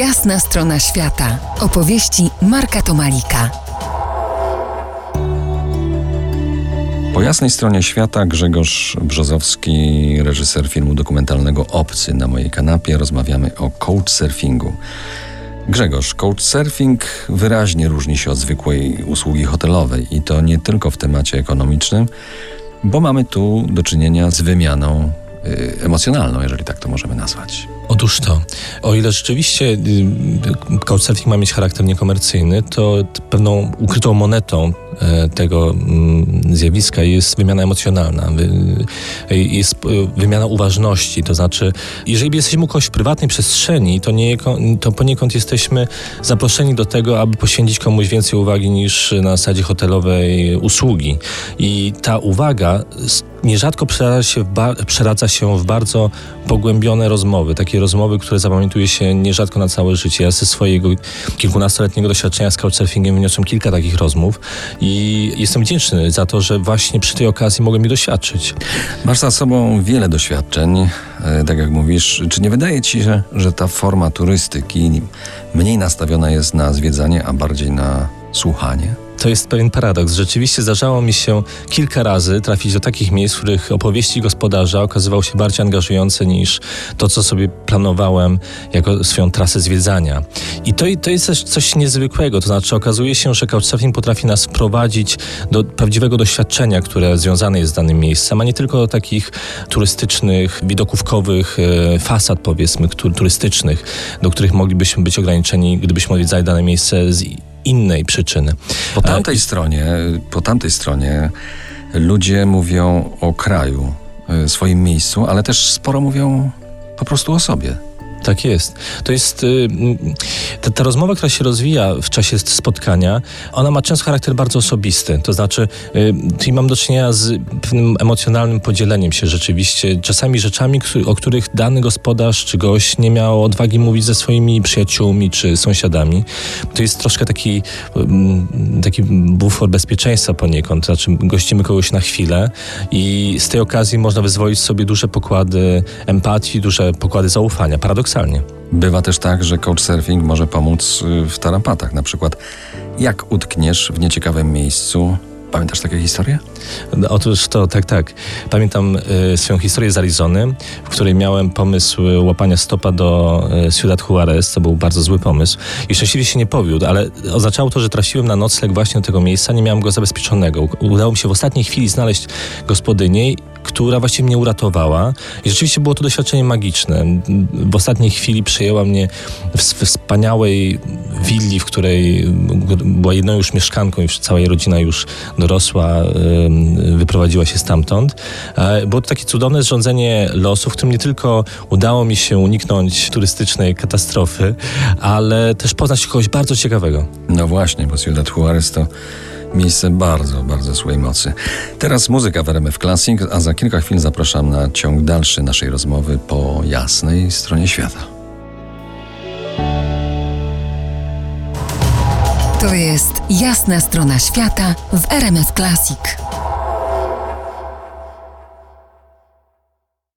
Jasna strona świata. Opowieści Marka Tomalika. Po jasnej stronie świata Grzegorz Brzozowski, reżyser filmu dokumentalnego Obcy na mojej kanapie. Rozmawiamy o couchsurfingu. Grzegorz, couchsurfing wyraźnie różni się od zwykłej usługi hotelowej i to nie tylko w temacie ekonomicznym, bo mamy tu do czynienia z wymianą y, emocjonalną, jeżeli tak to możemy nazwać. Otóż to, o ile rzeczywiście y, couchsurfing ma mieć charakter niekomercyjny, to pewną ukrytą monetą tego mm, zjawiska jest wymiana emocjonalna, y, jest wymiana uważności. To znaczy, jeżeli jesteśmy u kogoś w prywatnej przestrzeni, to, nie, to poniekąd jesteśmy zaproszeni do tego, aby poświęcić komuś więcej uwagi niż na zasadzie hotelowej usługi. I ta uwaga nierzadko przeradza się, w przeradza się w bardzo pogłębione rozmowy, takie rozmowy, które zapamiętuje się nierzadko na całe życie. Ja ze swojego kilkunastoletniego doświadczenia z couchsurfingiem wyniosłem kilka takich rozmów i jestem wdzięczny za to, że właśnie przy tej okazji mogłem ich doświadczyć. Masz za sobą wiele doświadczeń, e, tak jak mówisz. Czy nie wydaje ci się, że ta forma turystyki mniej nastawiona jest na zwiedzanie, a bardziej na słuchanie? to jest pewien paradoks. Rzeczywiście zdarzało mi się kilka razy trafić do takich miejsc, w których opowieści gospodarza okazywały się bardziej angażujące niż to, co sobie planowałem jako swoją trasę zwiedzania. I to, to jest też coś niezwykłego, to znaczy okazuje się, że Couchsurfing potrafi nas prowadzić do prawdziwego doświadczenia, które związane jest z danym miejscem, a nie tylko do takich turystycznych, widokówkowych e, fasad, powiedzmy, turystycznych, do których moglibyśmy być ograniczeni, gdybyśmy odwiedzali dane miejsce z innej przyczyny. Po tamtej stronie, po tamtej stronie ludzie mówią o kraju, e, swoim miejscu, ale też sporo mówią po prostu o sobie. Tak jest. To jest y, ta, ta, rozmowa, która się rozwija w czasie spotkania, ona ma często charakter bardzo osobisty. To znaczy, y, mam do czynienia z pewnym emocjonalnym podzieleniem się rzeczywiście, czasami rzeczami, o których dany gospodarz czy gość nie miał odwagi mówić ze swoimi przyjaciółmi czy sąsiadami. To jest troszkę taki, taki bufor bezpieczeństwa poniekąd. To znaczy, gościmy kogoś na chwilę i z tej okazji można wyzwolić sobie duże pokłady empatii, duże pokłady zaufania. Paradoks paradoksalnie. Bywa też tak, że couchsurfing może pomóc y, w tarapatach. Na przykład, jak utkniesz w nieciekawym miejscu, Pamiętasz takie historie? No, otóż to, tak, tak. Pamiętam y, swoją historię z Arizony, w której miałem pomysł łapania stopa do y, Ciudad Juarez. To był bardzo zły pomysł. I szczęśliwie się nie powiódł, ale oznaczało to, że trafiłem na nocleg właśnie do tego miejsca, nie miałem go zabezpieczonego. Udało mi się w ostatniej chwili znaleźć gospodynię która właściwie mnie uratowała. I rzeczywiście było to doświadczenie magiczne. W ostatniej chwili przejęła mnie w wspaniałej willi, w której była jedną już mieszkanką, już cała jej rodzina już dorosła, wyprowadziła się stamtąd. Było to takie cudowne zrządzenie losu, w którym nie tylko udało mi się uniknąć turystycznej katastrofy, ale też poznać kogoś bardzo ciekawego. No właśnie, bo Ciudad Juarez to miejsce bardzo, bardzo złej mocy. Teraz muzyka w RMF Classic, a za kilka chwil zapraszam na ciąg dalszy naszej rozmowy po jasnej stronie świata. To jest jasna strona świata w RMF Classic.